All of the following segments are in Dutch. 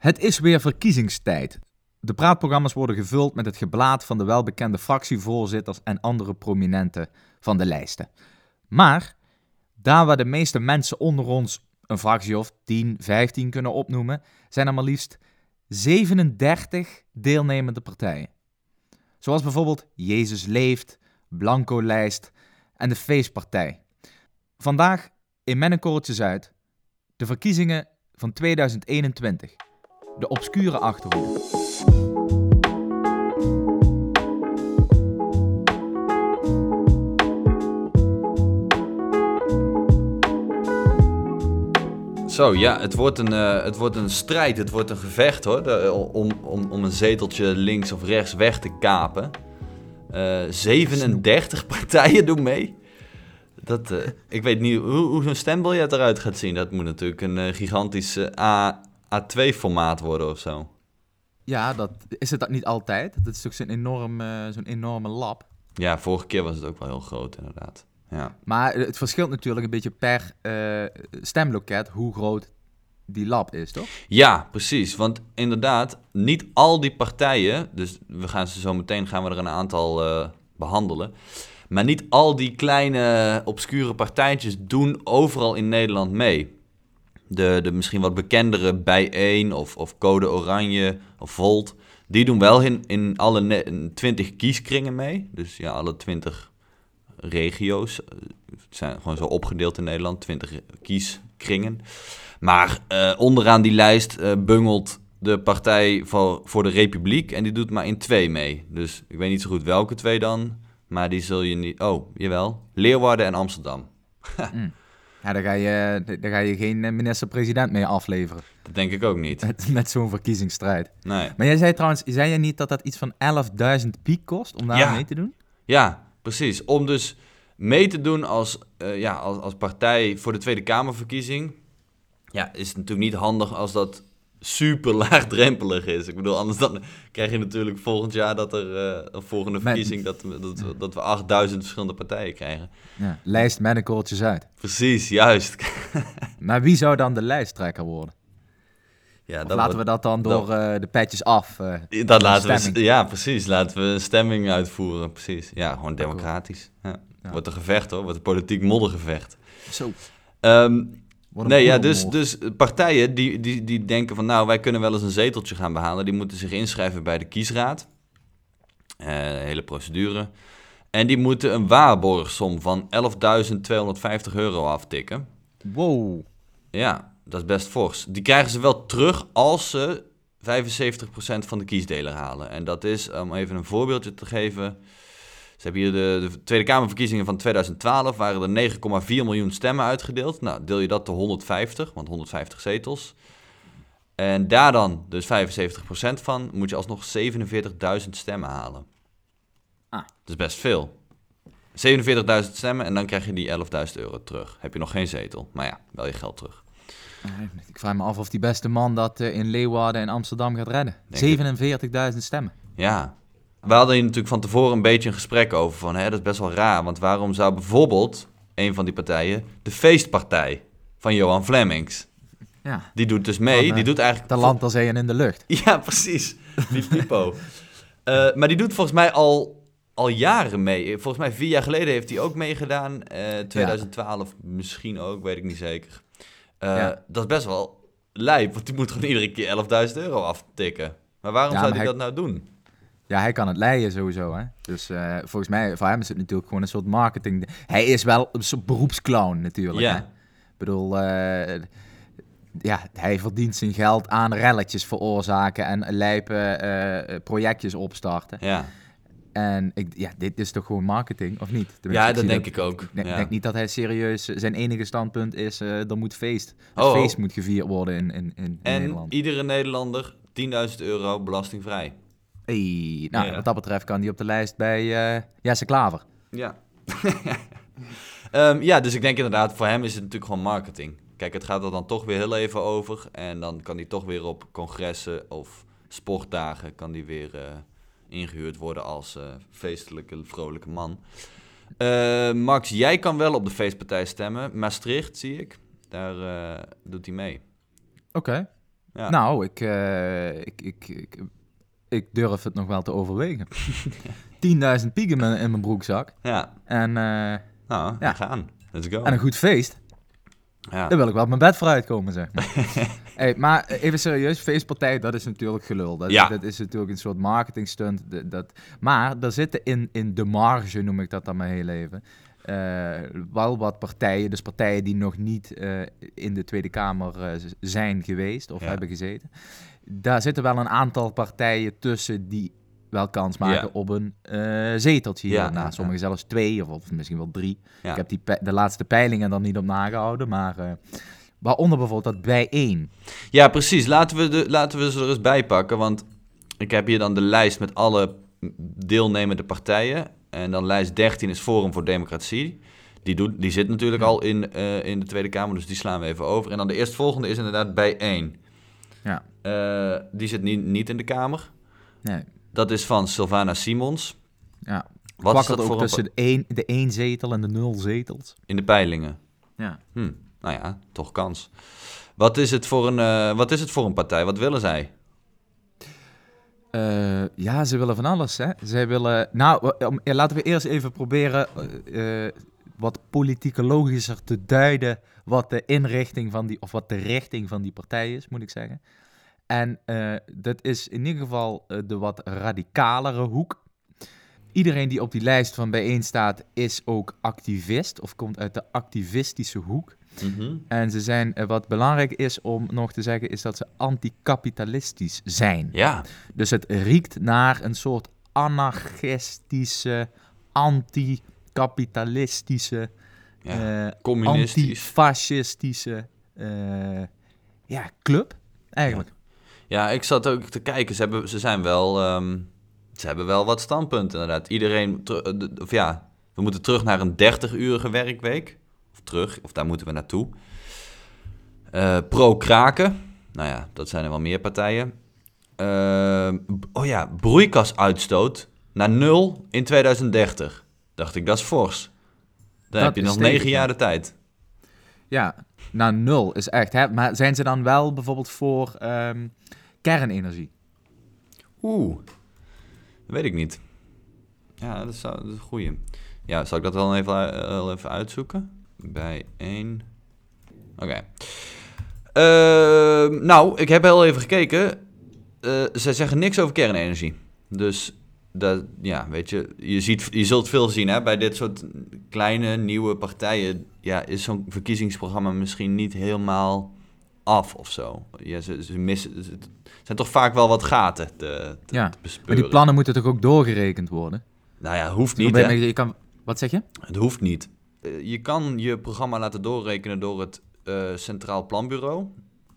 Het is weer verkiezingstijd. De praatprogramma's worden gevuld met het geblaat van de welbekende fractievoorzitters en andere prominenten van de lijsten. Maar daar waar de meeste mensen onder ons een fractie of 10, 15 kunnen opnoemen, zijn er maar liefst 37 deelnemende partijen. Zoals bijvoorbeeld Jezus Leeft, Blanco Lijst en de Feestpartij. Vandaag in Mennekorreltje Zuid de verkiezingen van 2021. De obscure achterhoede. Zo, ja, het wordt een, uh, het wordt een strijd, het wordt een gevecht hoor, de, om, om, om een zeteltje links of rechts weg te kapen. Uh, 37 partijen doen mee. Dat, ik weet niet hoe, hoe zo'n stembiljet eruit gaat zien. Dat moet natuurlijk een uh, gigantisch A, A2-formaat worden of zo. Ja, dat, is het dat niet altijd? Dat is toch zo'n enorm, zo'n enorme lab? Ja, vorige keer was het ook wel heel groot inderdaad. Ja. Maar het verschilt natuurlijk een beetje per uh, stemloket hoe groot die lab is, toch? Ja, precies. Want inderdaad, niet al die partijen, dus we gaan ze zo meteen gaan we er een aantal uh, behandelen. Maar niet al die kleine obscure partijtjes doen overal in Nederland mee. De, de misschien wat bekendere Bijeen of, of Code Oranje of Volt, die doen wel in, in alle 20 kieskringen mee. Dus ja, alle 20 regio's. Het zijn gewoon zo opgedeeld in Nederland, 20 kieskringen. Maar uh, onderaan die lijst uh, bungelt de Partij voor, voor de Republiek en die doet maar in twee mee. Dus ik weet niet zo goed welke twee dan, maar die zul je niet... Oh, jawel. Leeuwarden en Amsterdam. mm. Ja, daar ga je, daar ga je geen minister-president mee afleveren. Dat denk ik ook niet. Met, met zo'n verkiezingsstrijd. Nee. Maar jij zei trouwens, zei je niet dat dat iets van 11.000 piek kost om daar ja. mee te doen? Ja, precies. Om dus mee te doen als, uh, ja, als, als partij voor de Tweede Kamerverkiezing. Ja, is het natuurlijk niet handig als dat super laagdrempelig is. Ik bedoel, anders dan krijg je natuurlijk volgend jaar dat er een volgende verkiezing... dat, dat, dat, we 8000 verschillende partijen krijgen. Ja, lijst met een kooltjes uit. Precies, juist. maar wie zou dan de lijsttrekker worden? Ja, laten we dat dan door dat, uh, de petjes af? Uh, dat laten we, ja, precies. Laten we een stemming uitvoeren. Precies. Ja, gewoon democratisch. Ja. Ja. Wordt een gevecht hoor, wordt een politiek moddergevecht. Zo. Um, nee, ja, dus, dus partijen die, die, die denken van nou, wij kunnen wel eens een zeteltje gaan behalen. Die moeten zich inschrijven bij de kiesraad. Uh, hele procedure. En die moeten een waarborgsom van 11.250 euro aftikken. Wow. Ja, dat is best fors. Die krijgen ze wel terug als ze 75% van de kiesdeler halen. En dat is, om even een voorbeeldje te geven... Ze hebben hier de, de, Tweede Kamerverkiezingen van 2012, waren er 9,4 miljoen stemmen uitgedeeld. Nou, deel je dat te 150, want 150 zetels. En daar dan dus 75% van, moet je alsnog 47.000 stemmen halen. Ah. Dat is best veel. 47.000 stemmen en dan krijg je die 11.000 euro terug. Heb je nog geen zetel, maar ja, wel je geld terug. Ik vraag me af of die beste man dat in Leeuwarden en Amsterdam gaat redden. 47.000 stemmen. Ja, we hadden hier natuurlijk van tevoren een beetje een gesprek over van, hè, dat is best wel raar, want waarom zou bijvoorbeeld een van die partijen de feestpartij van Johan Flemings, ja. die doet dus mee, Van, die doet eigenlijk... De land als zeeën in de lucht. Ja, precies, die typo. uh, maar die doet volgens mij al, al jaren mee. Volgens mij vier jaar geleden heeft hij ook meegedaan, uh, 2012 ja. misschien ook, weet ik niet zeker. Uh, ja. Dat is best wel lijp, want die moet gewoon iedere keer 11.000 euro aftikken. Maar waarom zou hij dat nou doen? Ja, hij kan het leiden sowieso. Hè? Dus uh, volgens mij, voor hem is het natuurlijk gewoon een soort marketing. Hij is wel een soort beroepsclown natuurlijk. Ja. Hè? Ik bedoel, uh, ja, hij verdient zijn geld aan relletjes veroorzaken en lijpe uh, projectjes opstarten. Ja. En ik, ja, dit is toch gewoon marketing, of niet? Tenminste, ja, dat denk dat, ik ook. Ik denk, ja. denk, niet dat hij serieus... Zijn enige standpunt is, er moet feest. Het oh, feest moet gevierd worden in, in, in en Nederland. iedere Nederlander 10.000 euro belastingvrij. Hey, nou, ja. wat dat betreft kan die op de lijst bij uh, Jesse Klaver. Ja. um, ja, dus ik denk inderdaad, voor hem is het natuurlijk gewoon marketing. Kijk, het gaat er dan toch weer heel even over. En dan kan hij toch weer op congressen of sportdagen... kan die weer uh, ingehuurd worden als uh, feestelijke, vrolijke man. Uh, Max, jij kan wel op de feestpartij stemmen. Maastricht, zie ik. Daar doet hij mee. Oké. Okay. Ja. Nou, ik, eh, ik, ik, ik, ik durf het nog wel te overwegen. 10.000 piek in mijn, broekzak. Ja, En, eh, nou, Ja. gaan. Let's go. en een goed feest. ja. Dan wil ik wel op mijn bed vooruit komen, zeg maar. hey, maar even serieus, feestpartij, dat is natuurlijk gelul. Dat, Ja. dat is natuurlijk een soort marketing stunt. Dat, dat, maar er zitten in, in de marge, noem ik dat dan mijn hele leven, eh, wel wat partijen, dus partijen die nog niet eh, in de Tweede Kamer zijn geweest of Ja. hebben gezeten. Daar zitten wel een aantal partijen tussen die wel kans maken Ja. op een eh, zeteltje hier. Ja, ja, Sommigen zelfs twee of, of misschien wel drie. Ik heb die de laatste peilingen dan niet op nagehouden, maar eh, waaronder bijvoorbeeld dat bij één. Ja, precies. Laten we, de, laten we ze er eens bij pakken. Want ik heb hier dan de lijst met alle deelnemende partijen. En dan lijst 13 is Forum voor Democratie. Die, doet, die zit natuurlijk al in, eh, in de Tweede Kamer, dus die slaan we even over. En dan de eerstvolgende is inderdaad bijeen. Ja. Eh, die zit niet, niet in de Kamer. Nee, Dat is van Sylvana Simons. ja. Wat is dat ook voor tussen de één, de één zetel en de nul zetels. in de peilingen? Ja. Hm, nou ja, toch kans. Wat is, het voor een, eh, wat is het voor een partij? Wat willen zij? Eh, ja, ze willen van alles, hè. Zij willen... Nou, laten we eerst even proberen wat politicologischer te duiden wat de inrichting van die... of wat de richting van die partij is, moet ik zeggen. En eh, dat is in ieder geval eh, de wat radicalere hoek. Iedereen die op die lijst van bijeen staat, is ook activist of komt uit de activistische hoek. Mhm. En ze zijn, eh, wat belangrijk is om nog te zeggen, is dat ze anticapitalistisch zijn. Ja, Dus het riekt naar een soort anarchistische, anticapitalistische, ja. antifascistische eh, ja, club, eigenlijk. Ja, ik zat ook te kijken. Ze, hebben, ze zijn wel. ehm, ze hebben wel wat standpunten, inderdaad. Iedereen. eh, Of ja, we moeten terug naar een 30-urige werkweek. Of terug, of daar moeten we naartoe. Pro-kraken. Nou ja, dat zijn er wel meer partijen. Oh ja, broeikasuitstoot naar nul in 2030. Dacht ik, dat is fors. Dan Dat heb je nog negen ja. jaar de tijd. Ja, nou nul is echt, hè. Maar zijn ze dan wel bijvoorbeeld voor ehm, kernenergie? Oeh, dat weet ik niet. Ja, dat is, dat is een goeie. Ja, zal ik dat wel even, eh, wel even uitzoeken? Bij één. Oké. Ehm, nou, ik heb heel even gekeken. Eh zij zeggen niks over kernenergie. Dus, dat, ja, weet je, je, ziet, je zult veel zien hè, bij dit soort kleine, nieuwe partijen. Ja, is zo'n verkiezingsprogramma misschien niet helemaal af of zo. Ja, ze, ze missen, er zijn toch vaak wel wat gaten te, te, Ja, te. Maar die plannen moeten toch ook doorgerekend worden? Nou ja, hoeft niet, ben hè? je- je kan, wat zeg je? Het hoeft niet. Eh, je kan je programma laten doorrekenen door het eh, Centraal Planbureau,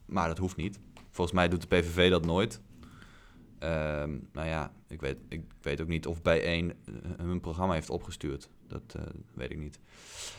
maar dat hoeft niet. Volgens mij doet de PVV dat nooit. Ehm, nou ja, ik weet, ik weet ook niet of bijeen eh, hun programma heeft opgestuurd. Dat eh, weet ik niet.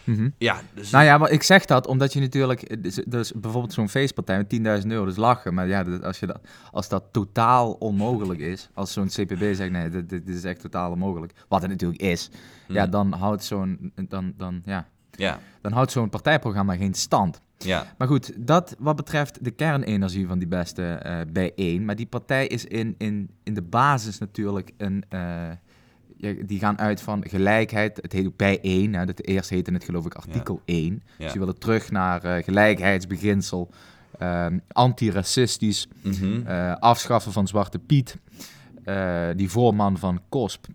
Mhm. Ja, dus Nou ja, maar ik zeg dat omdat je natuurlijk, eh, dus, dus bijvoorbeeld zo'n feestpartij met 10.000 euro, dus lachen. Maar ja, als, je dat, als dat totaal onmogelijk is, als zo'n CPB zegt nee, dit, dit is echt totaal onmogelijk, wat het natuurlijk is, ja, Hmm. dan houdt zo'n, dan, dan, ja, ja, dan houdt zo'n partijprogramma geen stand. ja, Maar goed, dat wat betreft de kernenergie van die beste eh bijeen. Maar die partij is in, in, in de basis natuurlijk een. eh, die gaan uit van gelijkheid. Het heet ook bijeen. Hè. Het eerst heette het geloof ik artikel 1. ja. Dus die willen terug naar eh, gelijkheidsbeginsel. ehm, antiracistisch. Eh, afschaffen van Zwarte Piet. Die voorman van KOSP.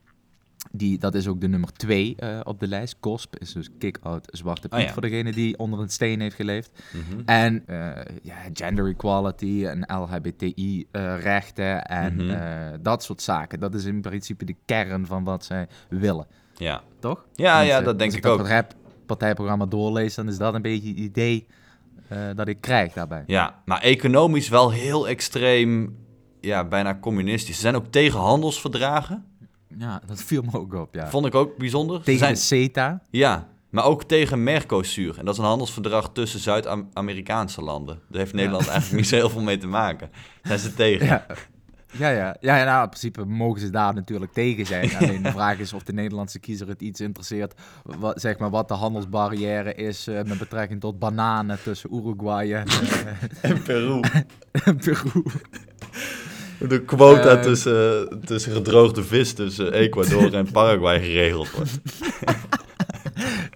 Die, dat is ook de nummer 2 op de lijst. KOSP is dus Kick-Out Zwarte Piet. Oh ja. Voor degene die onder een steen heeft geleefd. Mhm. En eh, ja, gender equality en LHBTI-rechten en Mhm. eh, dat soort zaken. Dat is in principe de kern van wat zij willen, ja. toch? Ja, ja, eh, dat denk als ik dat ook. partij- partijprogramma doorlees, dan is dat een beetje het idee eh, dat ik krijg daarbij. Ja, maar economisch wel heel extreem, ja, bijna communistisch. Ze zijn ook tegen handelsverdragen. Ja, dat viel me ook op, ja. Vond ik ook bijzonder. Tegen zijn, CETA. Ja, maar ook tegen Mercosur. En dat is een handelsverdrag tussen Zuid-Amerikaanse landen. Daar heeft Nederland eigenlijk niet zo heel veel mee te maken. Zijn ze tegen. Ja. Ja, ja. ja, ja nou, in principe mogen ze daar natuurlijk tegen zijn. Alleen de vraag is of de Nederlandse kiezer het iets interesseert. Wat, zeg maar, wat de handelsbarrière is eh, met betrekking tot bananen tussen Uruguay en, eh, En Peru. en Peru. De quota Eh, tussen, tussen gedroogde vis tussen Ecuador en Paraguay geregeld wordt.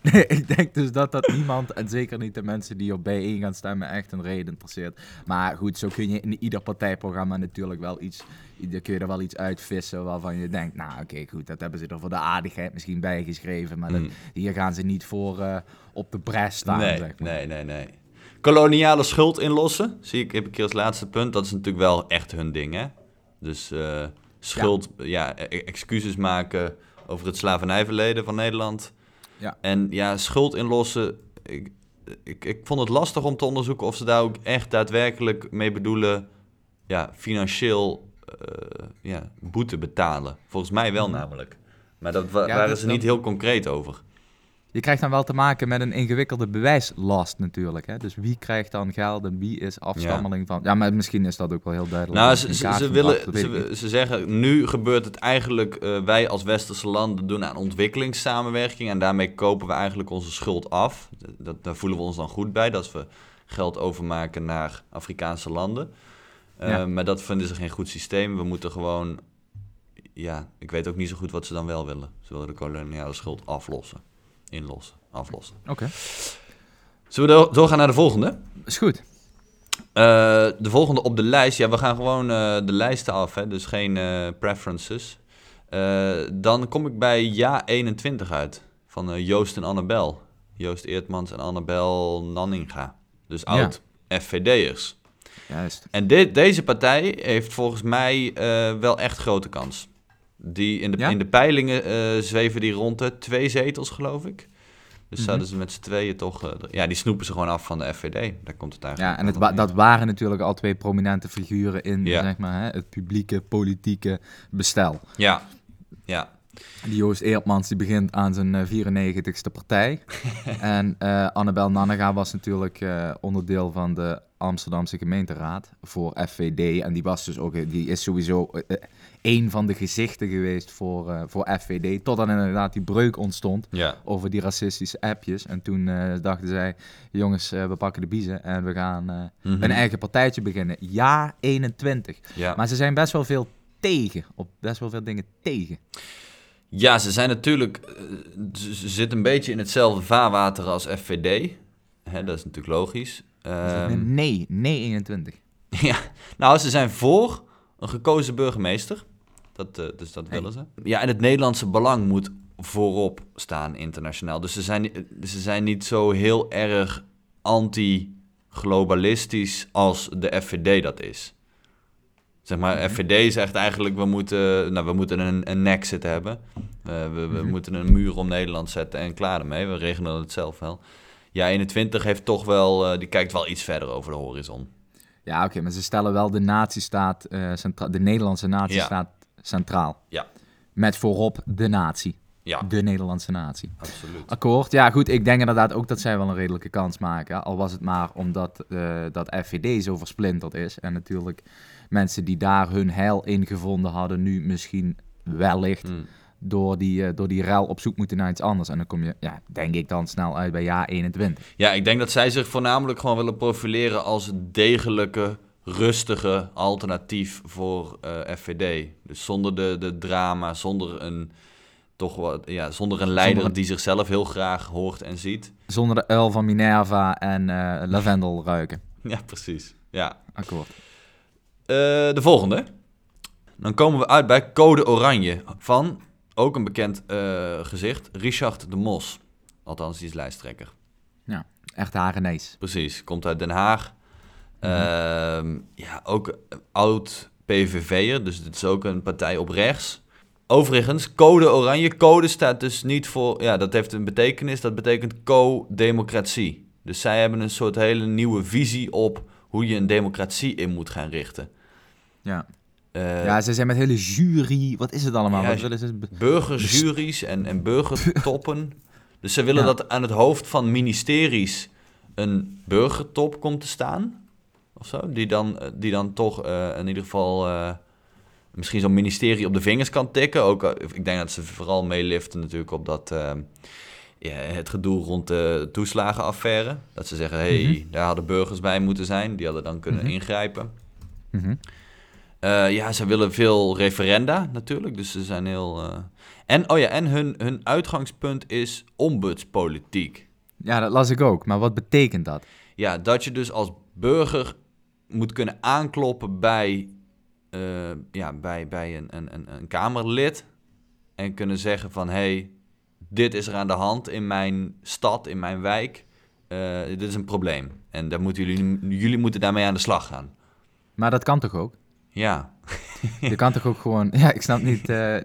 Nee, ik denk dus dat dat niemand, en zeker niet de mensen die op bijeen gaan stemmen, echt een reden interesseert. Maar goed, zo kun je in ieder partijprogramma natuurlijk wel iets, daar kun je er wel iets uitvissen waarvan je denkt, nou oké, goed, dat hebben ze er voor de aardigheid misschien bijgeschreven, maar dat- Mm. hier gaan ze niet voor eh, op de bres staan, Nee, zeg maar. nee, nee, nee. Koloniale schuld inlossen, zie ik, heb ik hier als laatste punt. Dat is natuurlijk wel echt hun ding, hè? Dus eh, schuld, ja, e- excuses maken over het slavernijverleden van Nederland. Ja. En ja, schuld inlossen, ik, ik, ik vond het lastig om te onderzoeken of ze daar ook echt daadwerkelijk mee bedoelen, ja, financieel eh, ja, boete betalen. Volgens mij wel namelijk. Maar dat wa- Mhm. Ja, waren dat- ze dat- niet heel concreet over. Je krijgt dan wel te maken met een ingewikkelde bewijslast natuurlijk. Hè? Dus wie krijgt dan geld en wie is afstammeling van... Ja, maar misschien is dat ook wel heel duidelijk. Nou, ze, willen, ze, zeggen, nu gebeurt het eigenlijk, eh, wij als westerse landen doen aan ontwikkelingssamenwerking en daarmee kopen we eigenlijk onze schuld af. Dat, daar voelen we ons dan goed bij, dat we geld overmaken naar Afrikaanse landen. Eh, Ja. Maar dat vinden ze geen goed systeem. We moeten gewoon, ja, ik weet ook niet zo goed wat ze dan wel willen. Ze willen de koloniale schuld aflossen, inlossen, aflossen. Oké, Zullen we door- doorgaan naar de volgende? is goed. Eh, de volgende op de lijst. Ja, we gaan gewoon eh, de lijsten af, hè, dus geen eh, preferences. Dan kom ik bij Ja 21 uit. Van Joost en Annabel. Joost Eertmans en Annabel Nanninga. Dus Ja. oud FVD'ers. Juist. En dit, deze partij heeft volgens mij wel echt grote kans. Die in, de, Ja? in de peilingen eh, zweven die rond de twee zetels, geloof ik. Dus Mhm. zouden ze met z'n tweeën toch... eh, ja, die snoepen ze gewoon af van de FVD. Daar komt het eigenlijk Ja, en het wa- dat waren natuurlijk al twee prominente figuren in Ja. zeg maar, hè, het publieke, politieke bestel. Ja, ja. Die Joost Eertmans die begint aan zijn eh, 94ste partij. en eh, Annabel Nannega was natuurlijk eh, onderdeel van de Amsterdamse gemeenteraad voor FVD. En die, was dus ook, eh, die is sowieso eh, eh, een van de gezichten geweest voor, eh, voor FVD. Totdat inderdaad die breuk ontstond Ja, over die racistische appjes. En toen eh, dachten zij, jongens, eh, we pakken de biezen en we gaan Mhm. een eigen partijtje beginnen. Ja, 21. ja. Maar ze zijn best wel veel tegen, op best wel veel dingen tegen. ja, ze zijn natuurlijk... Ze ze zitten een beetje in hetzelfde vaarwater als FVD. Hè, dat is natuurlijk logisch. Ehm, nee, nee 21. ja, nou, ze zijn voor een gekozen burgemeester. Dat, eh, dus dat willen ze. Ja, en het Nederlandse belang moet voorop staan internationaal. Dus ze zijn, ze zijn niet zo heel erg anti-globalistisch als de FVD dat is. Zeg maar, Mhm. FVD zegt eigenlijk, we moeten, nou, we moeten een, een nexit hebben. Eh, we we Mhm. moeten een muur om Nederland zetten en klaar ermee. We regelen het zelf wel. Ja, 21 heeft toch wel, eh, die kijkt wel iets verder over de horizon. Ja, oké, maar ze stellen wel de eh centra- de Nederlandse nazistaat centraal. Ja. Met voorop de natie, Ja, de Nederlandse natie. absoluut. Akkoord, ja goed, ik denk inderdaad ook dat zij wel een redelijke kans maken. Al was het maar omdat eh, dat FVD zo versplinterd is. En natuurlijk mensen die daar hun heil in gevonden hadden, nu misschien wellicht Mm. door die, eh, door die ruil op zoek moeten naar iets anders. En dan kom je, ja, denk ik dan snel uit bij jaar 21. Ja, ik denk dat zij zich voornamelijk gewoon willen profileren als degelijke, rustige alternatief voor eh, FVD. Dus zonder de, de drama, zonder een, toch wat, ja, zonder een leider die zichzelf heel graag hoort en ziet. Zonder de uil van Minerva en eh lavendel ruiken. Ja, precies. Ja. Akkoord. Eh, de volgende. Dan komen we uit bij Code Oranje van, ook een bekend gezicht, Richard de Mos. Althans, die is lijsttrekker. Echt Hagenees. Precies, komt uit Den Haag. Ehm, ja, ook oud PVV'er, dus dit is ook een partij op rechts. Overigens, code oranje. Code staat dus niet voor, ja, dat heeft een betekenis, dat betekent co-democratie. Dus zij hebben een soort hele nieuwe visie op hoe je een democratie in moet gaan richten. Ja. Eh, ja, ze zijn met hele jury. Wat is het allemaal? Ja, Wat willen ze? burgerjuries en, en burgertoppen. dus ze willen Ja. dat aan het hoofd van ministeries een burgertop komt te staan. Of zo. Die dan, eh, die dan toch eh, in ieder geval eh, misschien zo'n ministerie op de vingers kan tikken. Ook, ik denk dat ze vooral meeliften natuurlijk op dat, eh, ja, het gedoe rond de toeslagenaffaire. Dat ze zeggen, hé, hey, Mhm. daar hadden burgers bij moeten zijn. Die hadden dan kunnen Mhm. ingrijpen. Mhm. Ja, ze willen veel referenda natuurlijk, dus ze zijn heel... En, oh ja, en hun, hun uitgangspunt is ombudspolitiek. Ja, dat las ik ook. Maar wat betekent dat? Ja, dat je dus als burger moet kunnen aankloppen bij, eh, ja, bij, bij een, een, een, een Kamerlid. En kunnen zeggen van, hé, hey, dit is er aan de hand in mijn stad, in mijn wijk. Eh, dit is een probleem. En daar moeten jullie, jullie moeten daarmee aan de slag gaan. Maar dat kan toch ook? Ja, Je kan toch ook gewoon... Ja, ik snap niet... eh,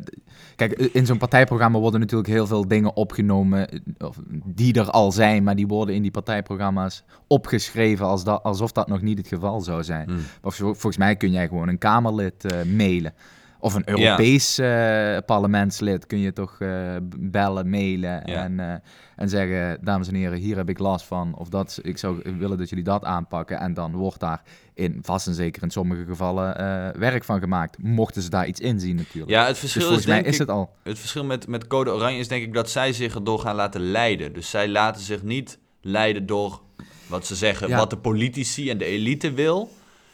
Kijk, in zo'n partijprogramma worden natuurlijk heel veel dingen opgenomen... die er al zijn, maar die worden in die partijprogramma's opgeschreven... Als dat, alsof dat nog niet het geval zou zijn. Hm. Of zo- volgens mij kun jij gewoon een Kamerlid eh, mailen. Of een Europees eh, parlementslid kun je toch eh, bellen, mailen Ja. en, eh, en zeggen... Dames en heren, hier heb ik last van. Of dat, ik zou willen dat jullie dat aanpakken. En dan wordt daar in, vast en zeker in sommige gevallen werk van gemaakt. Mochten ze daar iets in zien natuurlijk. ja het dus verschil volgens is mij denk is het al. Het verschil met, met Code Oranje is denk ik dat zij zich erdoor gaan laten leiden. Dus zij laten zich niet leiden door wat ze zeggen, Ja. wat de politici en de elite wil.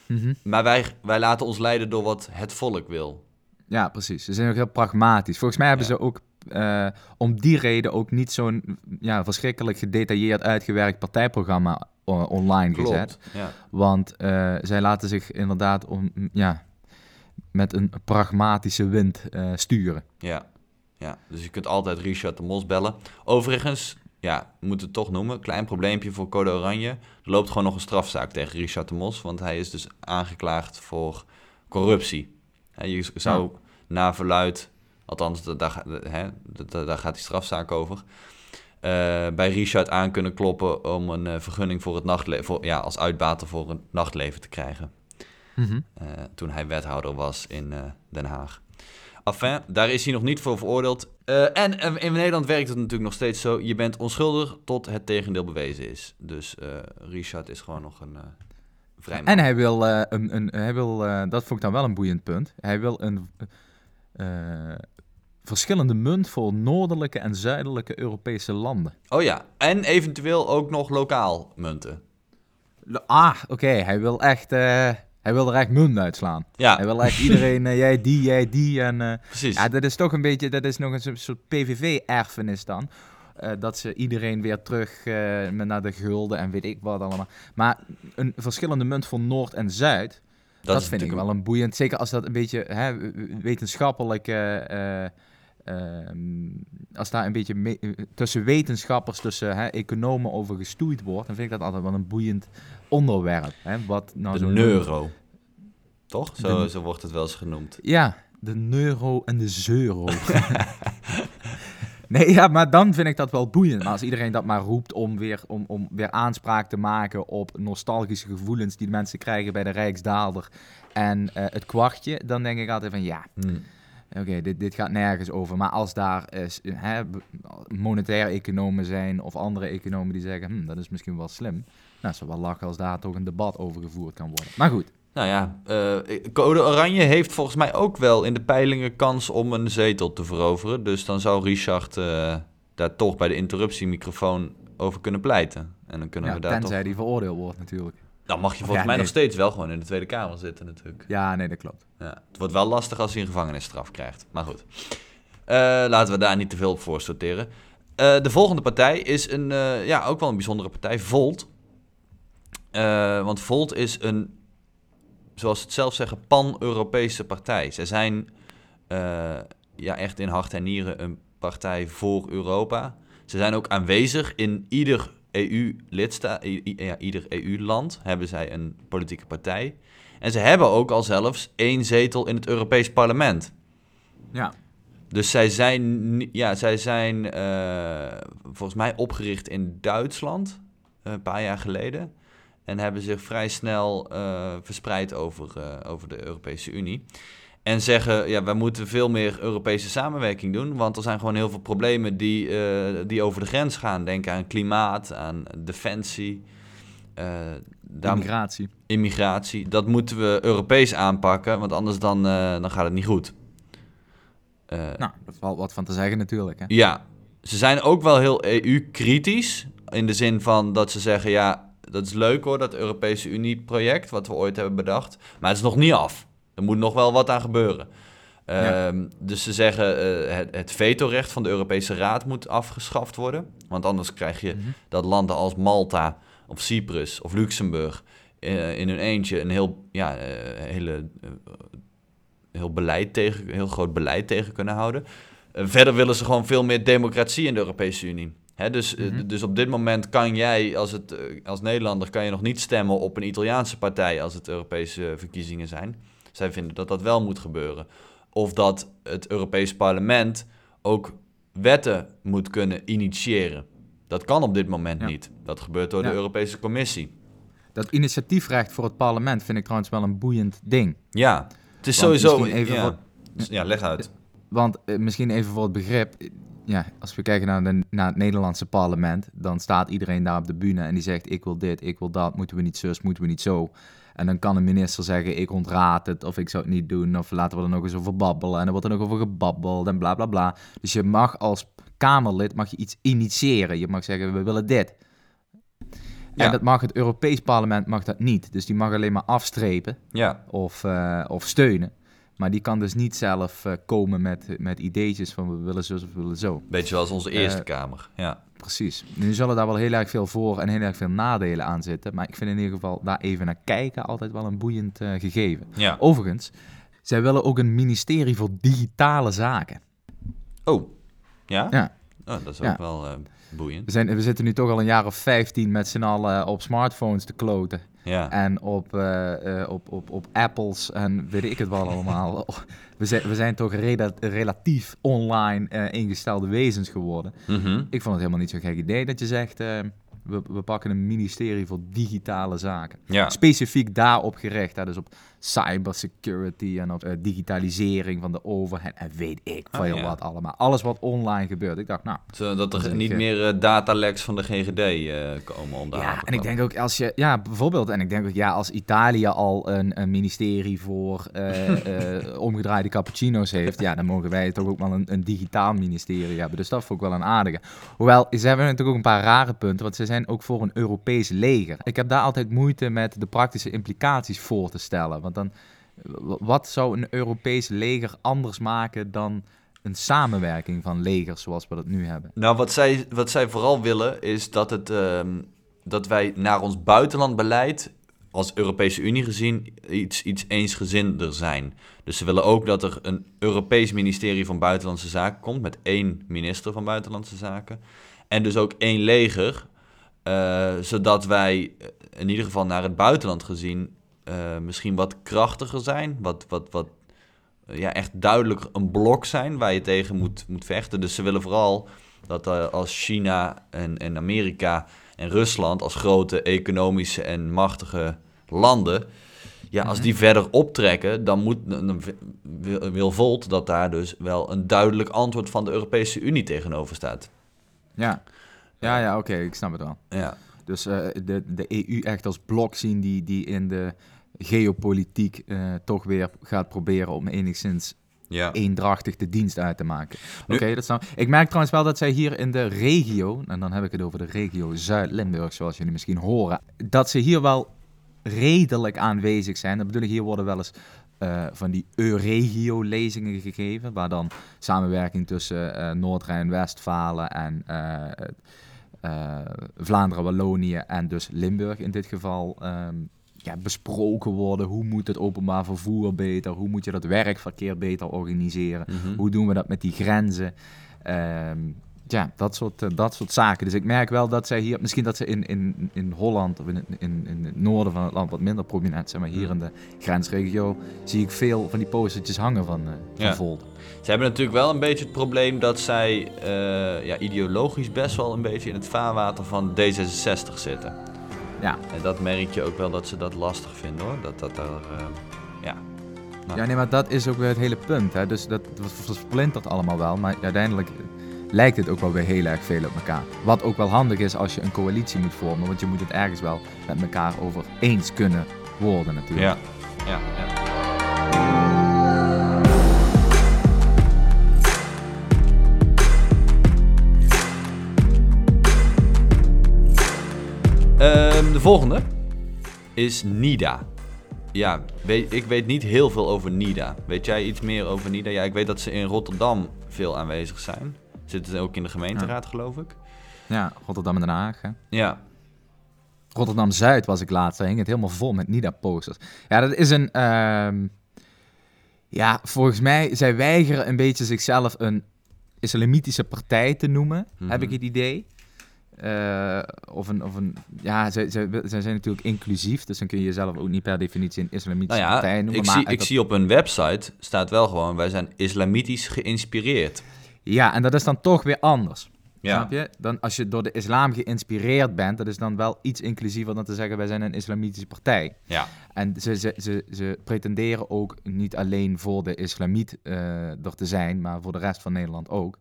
Mhm. Maar wij, wij laten ons leiden door wat het volk wil. Ja, precies. Ze zijn ook heel pragmatisch. Volgens mij hebben Ja. ze ook eh, om die reden ook niet zo'n ja, verschrikkelijk gedetailleerd uitgewerkt partijprogramma o- online gezet. Ja. Want eh, zij laten zich inderdaad om, ja, met een pragmatische wind eh, sturen. Ja. ja, dus je kunt altijd Richard de Mos bellen. Overigens, ja, we moeten het toch noemen, klein probleempje voor Code Oranje. Er loopt gewoon nog een strafzaak tegen Richard de Mos, want hij is dus aangeklaagd voor corruptie. Je zou na verluid, althans da- daar, hè, gaat die strafzaak over, eh, bij Richard aan kunnen kloppen om een eh, vergunning voor het nachtleven, ja, als uitbater voor het nachtleven te krijgen. Mhm. eh, toen hij wethouder was in Den Haag. Enfin, daar is hij nog niet voor veroordeeld. En in Nederland werkt het natuurlijk nog steeds zo. Je bent onschuldig tot het tegendeel bewezen is. Dus Richard is gewoon nog een vrij man. En hij wil, eh, een, een, hij wil eh, dat vond ik dan wel een boeiend punt. Hij wil een eh, verschillende munt voor noordelijke en zuidelijke Europese landen. Oh ja, en eventueel ook nog lokaal munten. Ah, oké. Hij wil echt, hij wil er echt munt uitslaan. Ja, Hij wil echt iedereen, jij die, jij die. En precies. ja, dat is toch een beetje, dat is nog een soort- soort PVV-erfenis dan. Eh, dat ze iedereen weer terug met naar de gulden en weet ik wat allemaal. Maar een verschillende munt voor Noord en Zuid, dat, vind ik wel een boeiend. Zeker als dat een beetje hè, wetenschappelijk. eh, eh, ehm, als daar een beetje tussen wetenschappers, tussen hè, economen over gestoeid wordt, dan vind ik dat altijd wel een boeiend onderwerp. Hè, wat nou de neuro. Toch? Zo, De- zo wordt het wel eens genoemd. Ja, de neuro en de zeuro. nee, ja, maar dan vind ik dat wel boeiend. Maar als iedereen dat maar roept om weer, om, om weer aanspraak te maken op nostalgische gevoelens die de mensen krijgen bij de Rijksdaalder en eh, het kwartje, dan denk ik altijd van ja, Hm. Oké, dit, dit gaat nergens over. Maar als daar eh, hè, monetaire economen zijn of andere economen die zeggen, hm, dat is misschien wel slim. Nou, zou wel lachen als daar toch een debat over gevoerd kan worden. Maar goed, Nou ja, eh, Code Oranje heeft volgens mij ook wel in de peilingen kans om een zetel te veroveren. Dus dan zou Richard eh, daar toch bij de interruptiemicrofoon over kunnen pleiten. En dan kunnen ja, we daar tenzij toch... die veroordeeld wordt natuurlijk. Dan mag je volgens ja, mij nee. nog steeds wel gewoon in de Tweede Kamer zitten natuurlijk. Ja, nee, dat klopt. Ja, het wordt wel lastig als hij een gevangenisstraf krijgt. Maar goed. Eh, laten we daar niet te veel op voor sorteren. De volgende partij is een, ja, ook wel een bijzondere partij, Volt. Want Volt is een, zoals ze het zelf zeggen, pan-Europese partij. Zij zijn eh, ja, echt in hart en nieren een partij voor Europa. Ze zijn ook aanwezig in ieder EU-lidstaat, ja, ieder EU-land hebben zij een politieke partij. En ze hebben ook al zelfs één zetel in het Europees Parlement. Ja. Dus zij zijn, ja, zij zijn eh, volgens mij opgericht in Duitsland eh, een paar jaar geleden. En hebben zich vrij snel eh, verspreid over, eh, over de Europese Unie. En zeggen, ja, wij moeten veel meer Europese samenwerking doen. Want er zijn gewoon heel veel problemen die, eh, die over de grens gaan. Denk aan klimaat, aan defensie. daar, Immigratie. immigratie, dat moeten we Europees aanpakken, want anders dan, dan gaat het niet goed. Nou, daar valt wat van te zeggen natuurlijk. Hè? Ja, ze zijn ook wel heel EU-kritisch. In de zin van dat ze zeggen: ja, dat is leuk hoor, dat Europese Unie-project, wat we ooit hebben bedacht. Maar het is nog niet af. Er moet nog wel wat aan gebeuren. Ja. Ehm, dus ze zeggen: eh, het, het vetorecht van de Europese Raad moet afgeschaft worden. Want anders krijg je Mhm. dat landen als Malta of Cyprus of Luxemburg eh, in hun eentje een heel, ja, eh, hele, heel, beleid tegen, heel groot beleid tegen kunnen houden. Verder willen ze gewoon veel meer democratie in de Europese Unie. Hè, dus, eh, Mhm. dus op dit moment kan jij als, het, eh, als Nederlander kan je nog niet stemmen op een Italiaanse partij als het Europese verkiezingen zijn. Zij vinden dat dat wel moet gebeuren. Of dat het Europees Parlement ook wetten moet kunnen initiëren. Dat kan op dit moment Ja. niet. Dat gebeurt door Ja. de Europese Commissie. Dat initiatiefrecht voor het parlement vind ik trouwens wel een boeiend ding. Ja, het is Want sowieso... even ja. voor- ja, leg uit. Want eh, misschien even voor het begrip. Ja, als we kijken naar, de, naar het Nederlandse parlement, dan staat iedereen daar op de bühne en die zegt: Ik wil dit, ik wil dat, moeten we niet zus, moeten we niet zo. En dan kan een minister zeggen: Ik ontraad het, of ik zou het niet doen, of laten we er nog eens over babbelen. En dan wordt er nog over gebabbeld en bla bla bla. Dus je mag als Kamerlid mag je iets initiëren. Je mag zeggen: We willen dit. Ja. En dat mag het Europees parlement mag dat niet. Dus die mag alleen maar afstrepen Ja, of, eh, of steunen. Maar die kan dus niet zelf eh, komen met, met ideetjes van we willen zo of we willen zo. beetje zoals onze Eerste Eh, Kamer. Ja. Precies. Nu zullen daar wel heel erg veel voor en heel erg veel nadelen aan zitten. Maar ik vind in ieder geval daar even naar kijken altijd wel een boeiend eh, gegeven. ja. Overigens, zij willen ook een ministerie voor digitale zaken. Oh, ja? Ja. Oh, dat is ook Ja. wel boeiend. We, zijn, we zitten nu toch al een jaar of 15 met z'n allen op smartphones te kloten. Ja. En op, eh, eh, op, op, op Apples en weet ik het wel allemaal. We zijn, we zijn toch rela- relatief online eh, ingestelde wezens geworden. Mhm. Ik vond het helemaal niet zo'n gek idee dat je zegt... we, we pakken een ministerie voor digitale zaken. Ja. Specifiek daarop gericht. Hè, dus op cybersecurity en op eh, digitalisering van de overheid. En weet ik Oh, veel ja. wat allemaal. Alles wat online gebeurt. Ik dacht, nou... Zodat Dat er niet meer eh, dataleks van de GGD eh, komen om de Ja, en ik denk ook als je, ja, bijvoorbeeld, en ik denk ook, ja, als Italië al een, een ministerie voor omgedraaide cappuccino's heeft, ja, dan mogen wij toch ook wel een, een digitaal ministerie hebben. Dus dat vond ik wel een aardige. Hoewel, ze hebben natuurlijk ook een paar rare punten, want ze zijn ook voor een Europees leger. Ik heb daar altijd moeite met de praktische implicaties voor te stellen. Want dan, wat zou een Europees leger anders maken dan een samenwerking van legers zoals we dat nu hebben? Nou, wat zij, wat zij vooral willen is dat, het, ehm, dat wij naar ons buitenlandbeleid als Europese Unie gezien iets, iets eensgezinder zijn. Dus ze willen ook dat er een Europees ministerie van Buitenlandse Zaken komt met één minister van Buitenlandse Zaken. En dus ook één leger, eh, zodat wij eh, in ieder geval naar het buitenland gezien eh, misschien wat krachtiger zijn, wat, wat, wat eh, ja, echt duidelijk een blok zijn waar je tegen moet, moet vechten. Dus ze willen vooral dat eh, als China en, en Amerika en Rusland als grote economische en machtige landen, ja, als die verder optrekken, dan, moet, dan wil, Volt dat daar dus wel een duidelijk antwoord van de Europese Unie tegenover staat. Ja, ja, ja oké, ik snap het wel. Ja, Dus de, de EU echt als blok zien die, die in de geopolitiek eh, toch weer gaat proberen om enigszins ja. eendrachtig de dienst uit te maken. Oké, dat snap ik. Ik merk trouwens wel dat zij hier in de regio, en dan heb ik het over de regio Zuid-Limburg, zoals jullie misschien horen, dat ze hier wel redelijk aanwezig zijn. Dat bedoel ik, hier worden wel eens eh, van die Euregio-lezingen gegeven, waar dan samenwerking tussen eh, Noord-Rijn-Westfalen en eh, eh, Vlaanderen, Wallonië en dus Limburg in dit geval ehm, ja, besproken worden. Hoe moet het openbaar vervoer beter? Hoe moet je dat werkverkeer beter organiseren? Mhm. Hoe doen we dat met die grenzen? Ehm, ja, dat soort, eh, dat soort zaken. Dus ik merk wel dat zij hier, misschien dat ze in, in, in Holland of in, in, in het noorden van het land wat minder prominent zijn, maar hier in de grensregio zie ik veel van die postertjes hangen van, eh van Ja. Volt. Ze hebben natuurlijk wel een beetje het probleem dat zij eh, ja, ideologisch best wel een beetje in het vaarwater van D66 zitten. Ja. En dat merk je ook wel dat ze dat lastig vinden hoor. Dat dat daar, eh, ja. Nou. Ja, nee, maar dat is ook weer het hele punt. Hè? Dus dat, dat versplintert allemaal wel. Maar uiteindelijk lijkt het ook wel weer heel erg veel op elkaar. Wat ook wel handig is als je een coalitie moet vormen, want je moet het ergens wel met elkaar over eens kunnen worden natuurlijk. Ja, ja, ja. Ehm, de volgende is NIDA. Ja, weet, ik weet niet heel veel over NIDA. Weet jij iets meer over NIDA? Ja, ik weet dat ze in Rotterdam veel aanwezig zijn. Zitten ze ook in de gemeenteraad, geloof ik. Ja, Rotterdam en Den Haag. Hè? Ja, Rotterdam-Zuid was ik laatst, daar hing het helemaal vol met NIDA-posters. Ja, dat is een... ehm, ja, volgens mij, zij weigeren een beetje zichzelf een islamitische partij te noemen, Mhm. heb ik het idee. Eh, of een, of een, ja, zij, zij, zij zijn natuurlijk inclusief, dus dan kun je jezelf ook niet per definitie een islamitische nou ja, partij noemen. ik, maar zie, ik zie op hun website staat wel gewoon, wij zijn islamitisch geïnspireerd. Ja, en dat is dan toch weer anders. Ja. Snap je? Dan als je door de islam geïnspireerd bent, dat is dan wel iets inclusiever dan te zeggen wij zijn een islamitische partij. Ja, En ze, ze, ze, ze pretenderen ook niet alleen voor de islamiet eh, er te zijn, maar voor de rest van Nederland ook.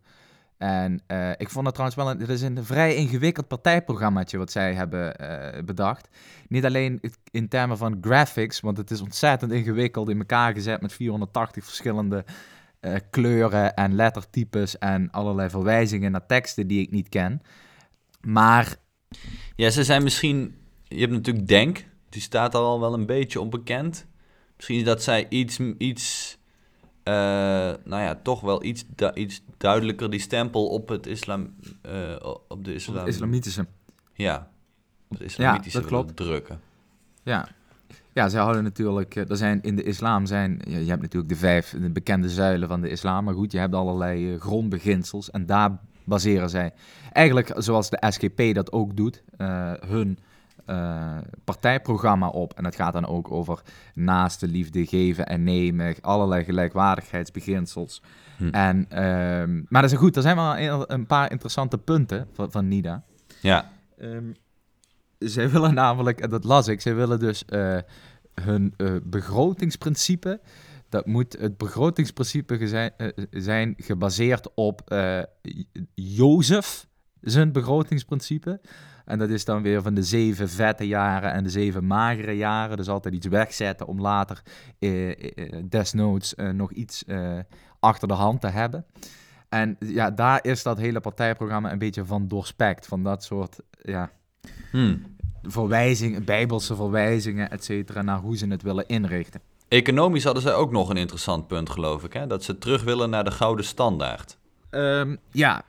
En eh, ik vond het trouwens wel een, is een vrij ingewikkeld partijprogrammaatje wat zij hebben eh, bedacht. Niet alleen in termen van graphics, want het is ontzettend ingewikkeld in elkaar gezet met 480 verschillende eh, kleuren en lettertypes en allerlei verwijzingen naar teksten die ik niet ken. Maar Ja, ze zijn misschien... Je hebt natuurlijk Denk, die staat al wel een beetje onbekend. Misschien dat zij iets, iets eh, nou ja, toch wel iets, du- iets duidelijker die stempel op het islam, eh, op de islam, islamitische. ja, op islamitische dat willen klopt. drukken. Ja. Ja, zij hadden natuurlijk, eh, er zijn in de islam zijn, ja, je hebt natuurlijk de vijf de bekende zuilen van de islam, maar goed, je hebt allerlei grondbeginsels en daar baseren zij, eigenlijk zoals de SGP dat ook doet, hun eh, partijprogramma op. En dat gaat dan ook over naaste liefde, geven en nemen, allerlei gelijkwaardigheidsbeginsels. Hm. En, ehm, maar dat is goed, er zijn wel een, paar interessante punten van, van NIDA. Ja, Ehm, zij willen namelijk, en dat las ik, zij willen dus eh, hun eh, begrotingsprincipe, dat moet het begrotingsprincipe eh, zijn gebaseerd op Jozef, zijn begrotingsprincipe. En dat is dan weer van de zeven vette jaren en de zeven magere jaren. Dus altijd iets wegzetten om later eh, eh, desnoods eh, nog iets eh, achter de hand te hebben. En ja, daar is dat hele partijprogramma een beetje van doorspekt. Van dat soort ja, hm. verwijzingen, bijbelse verwijzingen, et cetera, naar hoe ze het willen inrichten. Economisch hadden zij ook nog een interessant punt, geloof ik. Hè? Dat ze terug willen naar de gouden standaard. Ehm, ja,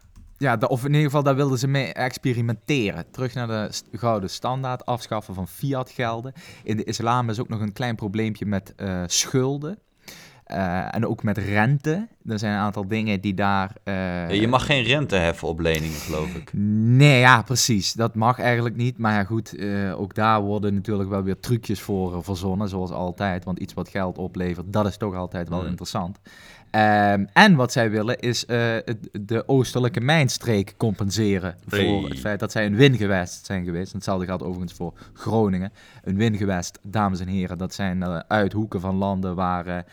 ja of in ieder geval daar wilden ze mee experimenteren. Terug naar de gouden standaard, afschaffen van fiat-gelden. In de islam is ook nog een klein probleempje met eh, schulden. Eh, en ook met rente. Er zijn een aantal dingen die daar... eh, je mag geen rente heffen op leningen, geloof ik. Nee, ja, precies. Dat mag eigenlijk niet. Maar ja, goed, eh, ook daar worden natuurlijk wel weer trucjes voor verzonnen, zoals altijd. Want iets wat geld oplevert, dat is toch altijd wel Mm. interessant. Ehm, en wat zij willen is de oostelijke mijnstreek compenseren Hey. voor het feit dat zij een wingewest zijn geweest. En hetzelfde geldt overigens voor Groningen. Een wingewest, dames en heren, dat zijn uithoeken van landen waar,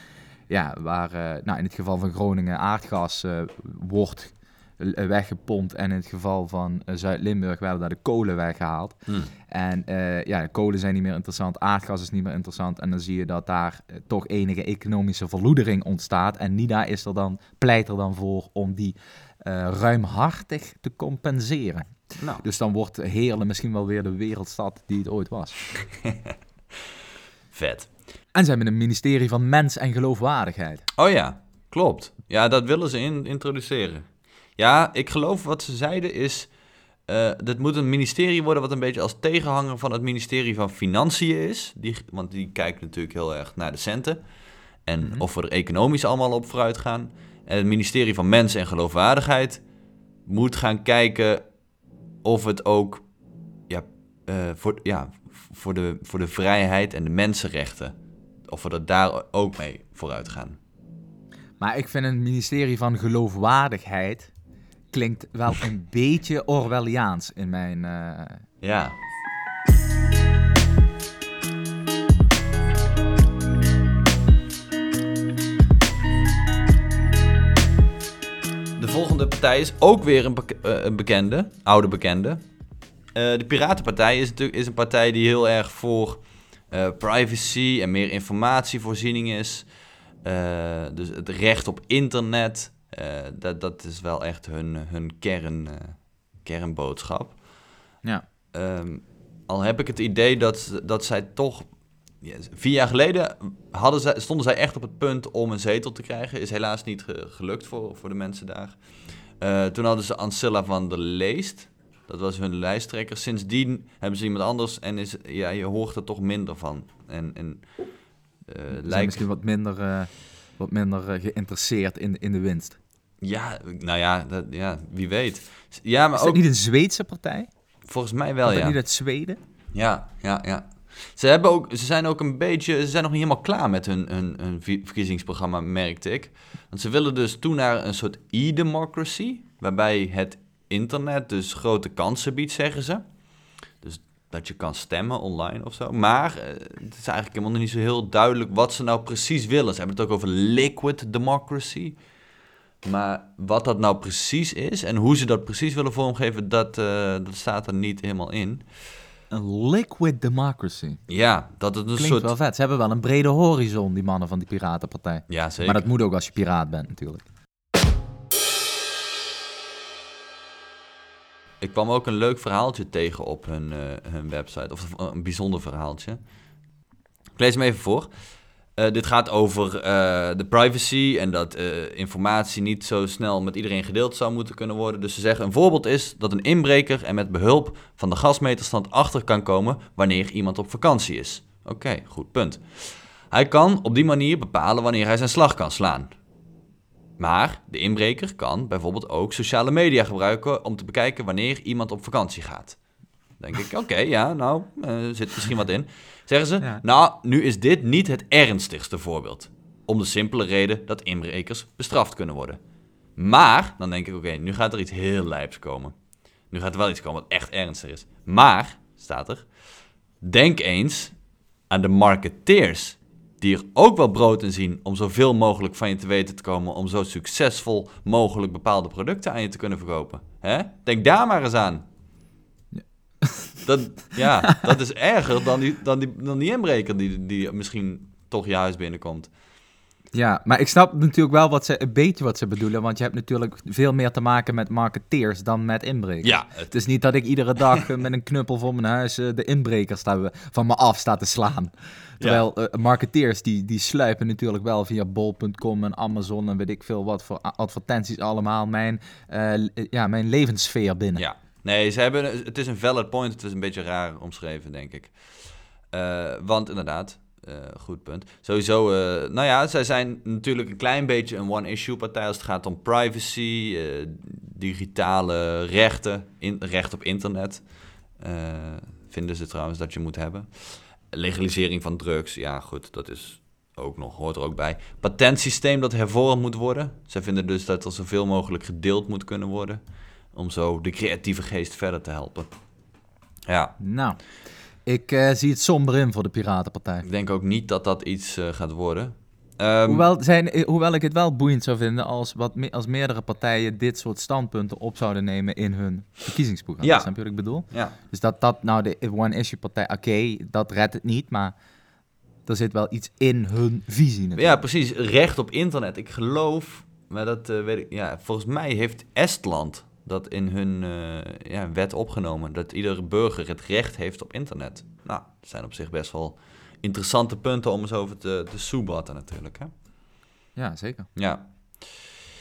ja, waar eh, nou, in het geval van Groningen aardgas eh, wordt eh, weggepompt. En in het geval van Zuid-Limburg werden daar de kolen weggehaald. Hm. En ja, kolen zijn niet meer interessant, aardgas is niet meer interessant. En dan zie je dat daar toch enige economische verloedering ontstaat. En NIDA is er dan, pleit er dan voor om die ruimhartig te compenseren. Nou, Dus dan wordt Heerlen misschien wel weer de wereldstad die het ooit was. vet. En ze hebben een ministerie van mens en geloofwaardigheid. Oh ja, klopt. Ja, dat willen ze in, introduceren. Ja, ik geloof wat ze zeiden is... eh dit moet een ministerie worden wat een beetje als tegenhanger van het ministerie van Financiën is. Die, want die kijkt natuurlijk heel erg naar de centen. En Mhm. of we er economisch allemaal op vooruit gaan. En het ministerie van Mensen en Geloofwaardigheid moet gaan kijken of het ook ja, eh, voor, ja, voor, de, voor de vrijheid en de mensenrechten... of we er daar ook mee vooruit gaan. Maar ik vind een ministerie van geloofwaardigheid klinkt wel een beetje Orwelliaans in mijn... eh, Ja. De volgende partij is ook weer een, eh, een bekende, oude bekende. Eh, de Piratenpartij is natuurlijk is een partij die heel erg voor eh, privacy en meer informatievoorziening is. Eh, dus het recht op internet, eh, dat, dat is wel echt hun, hun kern, kernboodschap. Ja. Ehm, al heb ik het idee dat, dat zij toch. vier jaar geleden hadden zij, stonden zij echt op het punt om een zetel te krijgen. Is helaas niet ge- gelukt voor, voor de mensen daar. Toen hadden ze Ancilla van der Leest. Dat was hun lijsttrekker. Sindsdien hebben ze iemand anders en is, ja, je hoort er toch minder van. En, en eh, lijkt, misschien wat minder, eh, wat minder eh, geïnteresseerd in, in de winst. ja, nou ja, dat, ja, wie weet. Ja, maar Is dat ook niet een Zweedse partij? volgens mij wel, dat ja. niet uit Zweden? Ja, ja, ja. Ze, hebben ook, ze zijn ook een beetje, ze zijn nog niet helemaal klaar met hun, hun, verkiezingsprogramma, merkte ik. Want ze willen dus toe naar een soort e-democracy, waarbij het internet dus grote kansen biedt, zeggen ze. Dus dat je kan stemmen online of zo. Maar eh, het is eigenlijk helemaal niet zo heel duidelijk wat ze nou precies willen. Ze hebben het ook over liquid democracy. Maar wat dat nou precies is en hoe ze dat precies willen vormgeven, dat, eh, dat staat er niet helemaal in. Een liquid democracy. Ja, dat het een Klinkt soort... wel vet. Ze hebben wel een brede horizon, die mannen van die Piratenpartij. Ja, zeker. Maar dat moet ook als je piraat bent, natuurlijk. Ik kwam ook een leuk verhaaltje tegen op hun, eh, hun website. Of een bijzonder verhaaltje. Ik lees hem even voor. Eh, dit gaat over eh, de privacy en dat informatie niet zo snel met iedereen gedeeld zou moeten kunnen worden. Dus ze zeggen een voorbeeld is dat een inbreker er met behulp van de gasmeterstand achter kan komen wanneer iemand op vakantie is. Oké, goed punt. Hij kan op die manier bepalen wanneer hij zijn slag kan slaan. Maar de inbreker kan bijvoorbeeld ook sociale media gebruiken om te bekijken wanneer iemand op vakantie gaat. Dan denk ik, oké, ja, nou, eh, zit misschien wat in. Zeggen ze, Ja. nou, nu is dit niet het ernstigste voorbeeld. Om de simpele reden dat inbrekers bestraft kunnen worden. Maar, dan denk ik, oké, nu gaat er iets heel lijps komen. Nu gaat er wel iets komen wat echt ernstig is. Maar, staat er, denk eens aan de marketeers die er ook wel brood in zien om zoveel mogelijk van je te weten te komen, om zo succesvol mogelijk bepaalde producten aan je te kunnen verkopen. Hè? Denk daar maar eens aan. Dat, ja, dat is erger dan die, dan die, dan die inbreker die, die misschien toch je huis binnenkomt. Ja, maar ik snap natuurlijk wel wat ze, een beetje wat ze bedoelen. Want je hebt natuurlijk veel meer te maken met marketeers dan met inbrekers. Ja, het- Het is niet dat ik iedere dag eh, met een knuppel voor mijn huis eh, de inbrekers van me af sta te slaan. Terwijl eh, marketeers die, die sluipen natuurlijk wel via bol.com en Amazon en weet ik veel wat voor advertenties allemaal mijn, ja, mijn levenssfeer binnen. Ja, nee, ze hebben, het is een valid point. Het is een beetje raar omschreven, denk ik. Want inderdaad, eh, goed punt. Sowieso, eh, nou ja, zij zijn natuurlijk een klein beetje een one-issue partij als het gaat om privacy, eh, digitale rechten, in, recht op internet. vinden ze trouwens dat je moet hebben. Legalisering van drugs, ja goed, dat is ook nog, hoort er ook bij. Patentsysteem dat hervormd moet worden. Zij vinden dus dat er zoveel mogelijk gedeeld moet kunnen worden om zo de creatieve geest verder te helpen. Ja, Nou, ik eh, zie het somber in voor de Piratenpartij. ik denk ook niet dat dat iets eh, gaat worden. Ehm, Hoewel, zijn, eh, hoewel ik het wel boeiend zou vinden als, wat, me- als meerdere partijen dit soort standpunten op zouden nemen in hun verkiezingsprogramma. Ja. Snap je wat ik bedoel? ja, Dus dat dat nou de one-issue-partij, oké, dat redt het niet, maar er zit wel iets in hun visie ja, natuurlijk. precies. Recht op internet. Ik geloof, maar dat weet ik. Ja, volgens mij heeft Estland dat in hun eh, ja, wet opgenomen. Dat iedere burger het recht heeft op internet. Nou, dat zijn op zich best wel interessante punten om eens over te, te soebatten natuurlijk. Hè? Ja, zeker. Ja.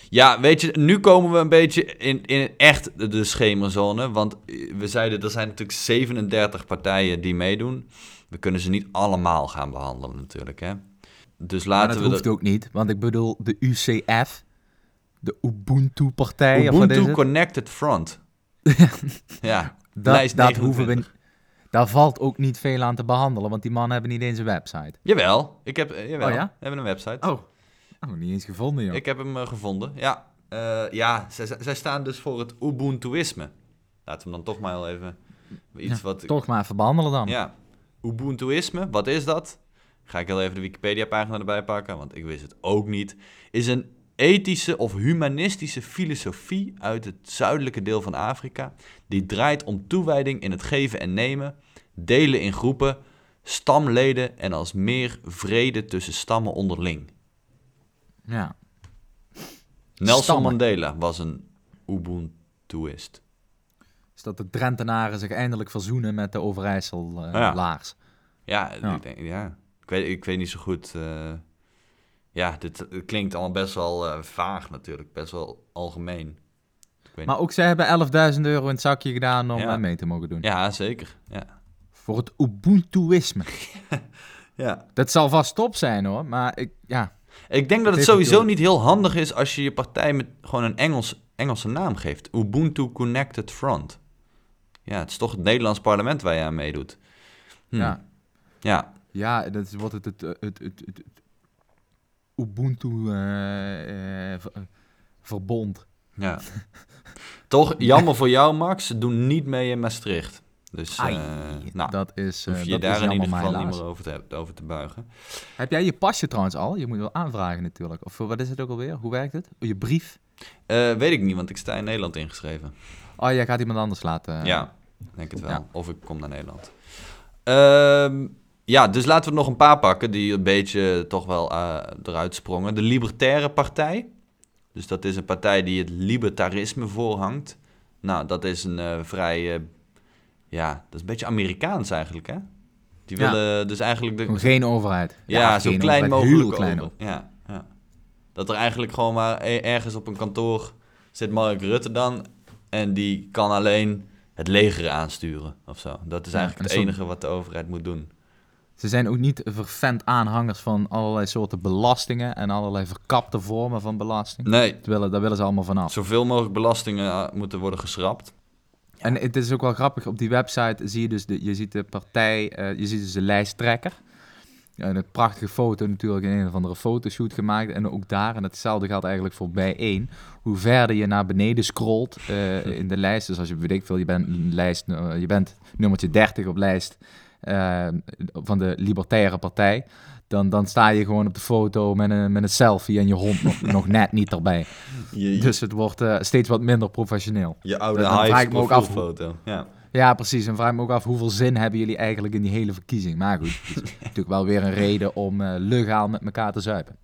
Ja, weet je, nu komen we een beetje in, in echt de- schemerzone. Want eh, we zeiden, er zijn natuurlijk 37 partijen die meedoen. We kunnen ze niet allemaal gaan behandelen natuurlijk, hè. Dus Maar laten dat we hoeft ook niet, want ik bedoel de UCF, de Ubuntu-partij, of wat is Ubuntu? Connected Front. ja, Dat, dat hoeven we 29. Daar valt ook niet veel aan te behandelen, want die mannen hebben niet eens een website. Jawel, ik heb, eh, jawel, Oh ja? we hebben een website. Oh, oh niet eens gevonden, joh. Ik heb hem eh, gevonden, ja. Eh, ja, zij, zij staan dus voor het Ubuntuïsme. Laten we dan toch maar even iets Ja, wat... Toch maar even behandelen dan. Ja, Ubuntuïsme, wat is dat? Ga ik heel even de Wikipedia-pagina erbij pakken, want ik wist het ook niet. Is een ethische of humanistische filosofie uit het zuidelijke deel van Afrika, die draait om toewijding in het geven en nemen, delen in groepen, stamleden en als meer vrede tussen stammen onderling. Ja. Nelson Stammen. Mandela was een Ubuntuist. Dus dat de Drentenaren zich eindelijk verzoenen met de Overijssel eh, Ja. laars. Ja, Ja. Ik, denk, ja. Ik, weet, ik weet niet zo goed. eh, ja, dit klinkt allemaal best wel eh, vaag natuurlijk, best wel algemeen. Maar ook zij hebben 11.000 euro in het zakje gedaan om Ja. eh, mee te mogen doen. Ja, zeker. Ja. Voor het Ubuntuïsme. ja. Dat zal vast top zijn hoor, maar ik, ja. Ik denk dat het sowieso niet heel handig is als je je partij met gewoon een Engels, Engelse naam geeft. Ubuntu Connected Front. Ja, het is toch het Nederlands parlement waar je aan meedoet. Hm. Ja. Ja, Ja, dat wordt het het, het, het, het, het Ubuntu eh, eh, eh, verbond. ja. toch jammer voor jou, Max. Ze doen niet mee in Maastricht. Dus, Ai, nou, dat is, hoef je dat daar is in ieder geval niet meer over te, over te buigen. Heb jij je pasje trouwens al? Je moet wel aanvragen natuurlijk. Of wat is het ook alweer? Hoe werkt het? Oh, je brief? Weet ik niet, want ik sta in Nederland ingeschreven. Oh, jij gaat iemand anders laten. ja, denk het wel. ja. Of ik kom naar Nederland. Ja, dus laten we nog een paar pakken die een beetje toch wel eh, eruit sprongen. De Libertaire Partij. Dus dat is een partij die het libertarisme voorhangt. Nou, dat is een eh, vrij... eh, ja, dat is een beetje Amerikaans eigenlijk, hè? Die Ja. willen dus eigenlijk... De, geen overheid. ja, zo klein overheid, mogelijk. Heel klein. over. Ja, ja. Dat er eigenlijk gewoon maar e- ergens op een kantoor zit Mark Rutte dan. En die kan alleen het leger aansturen of zo. Dat is eigenlijk en het enige wat de overheid moet doen. Ze zijn ook niet vervent aanhangers van allerlei soorten belastingen en allerlei verkapte vormen van belasting. Nee, Dat willen, daar willen ze allemaal vanaf. zoveel mogelijk belastingen eh, moeten worden geschrapt. En het is ook wel grappig, op die website zie je dus de, je ziet de partij, eh, je ziet dus de lijsttrekker. En een prachtige foto natuurlijk in een of andere fotoshoot gemaakt. En ook daar, en hetzelfde geldt eigenlijk voor bijeen. Hoe verder je naar beneden scrolt eh, in de lijst. Dus als je weet ik veel, je bent, lijst, je bent nummertje 30 op lijst eh, van de Libertaire Partij. Dan, dan sta je gewoon op de foto met een, met een selfie en je hond nog, nog net niet erbij. Je, Dus het wordt eh, steeds wat minder professioneel. je oude dan vraag Hives ik me ook af- profielfoto. Ja. Ja, precies. En vraag me ook af hoeveel zin hebben jullie eigenlijk in die hele verkiezing. Maar goed, het is natuurlijk wel weer een reden om legaal met elkaar te zuipen.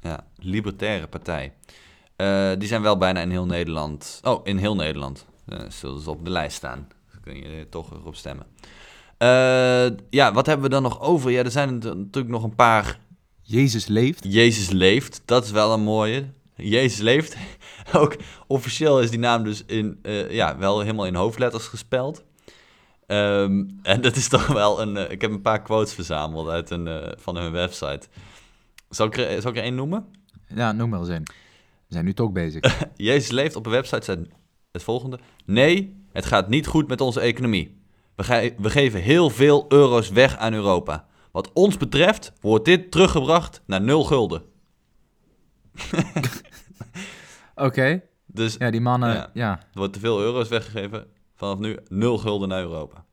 Ja, Libertaire Partij. Die zijn wel bijna in heel Nederland. Oh, in heel Nederland. Eh, zullen ze op de lijst staan. Dan kun je er toch erop stemmen. Eh, ja, wat hebben we dan nog over? Ja, er zijn er natuurlijk nog een paar. Jezus leeft. Jezus leeft, dat is wel een mooie. Jezus leeft. Ook officieel is die naam dus in, eh, ja, wel helemaal in hoofdletters gespeld. Ehm, en dat is toch wel een. eh, ik heb een paar quotes verzameld uit een, van hun website. Zal ik, er, zal ik er één noemen? Ja, noem maar eens in. We zijn nu toch bezig. Jezus leeft op een website staat het volgende. Nee, het gaat niet goed met onze economie. We, ge- we geven heel veel euro's weg aan Europa. Wat ons betreft wordt dit teruggebracht naar nul gulden. Oké. Dus Ja, die mannen, Ja. ja. er wordt te veel euro's weggegeven. Vanaf nu nul gulden naar Europa.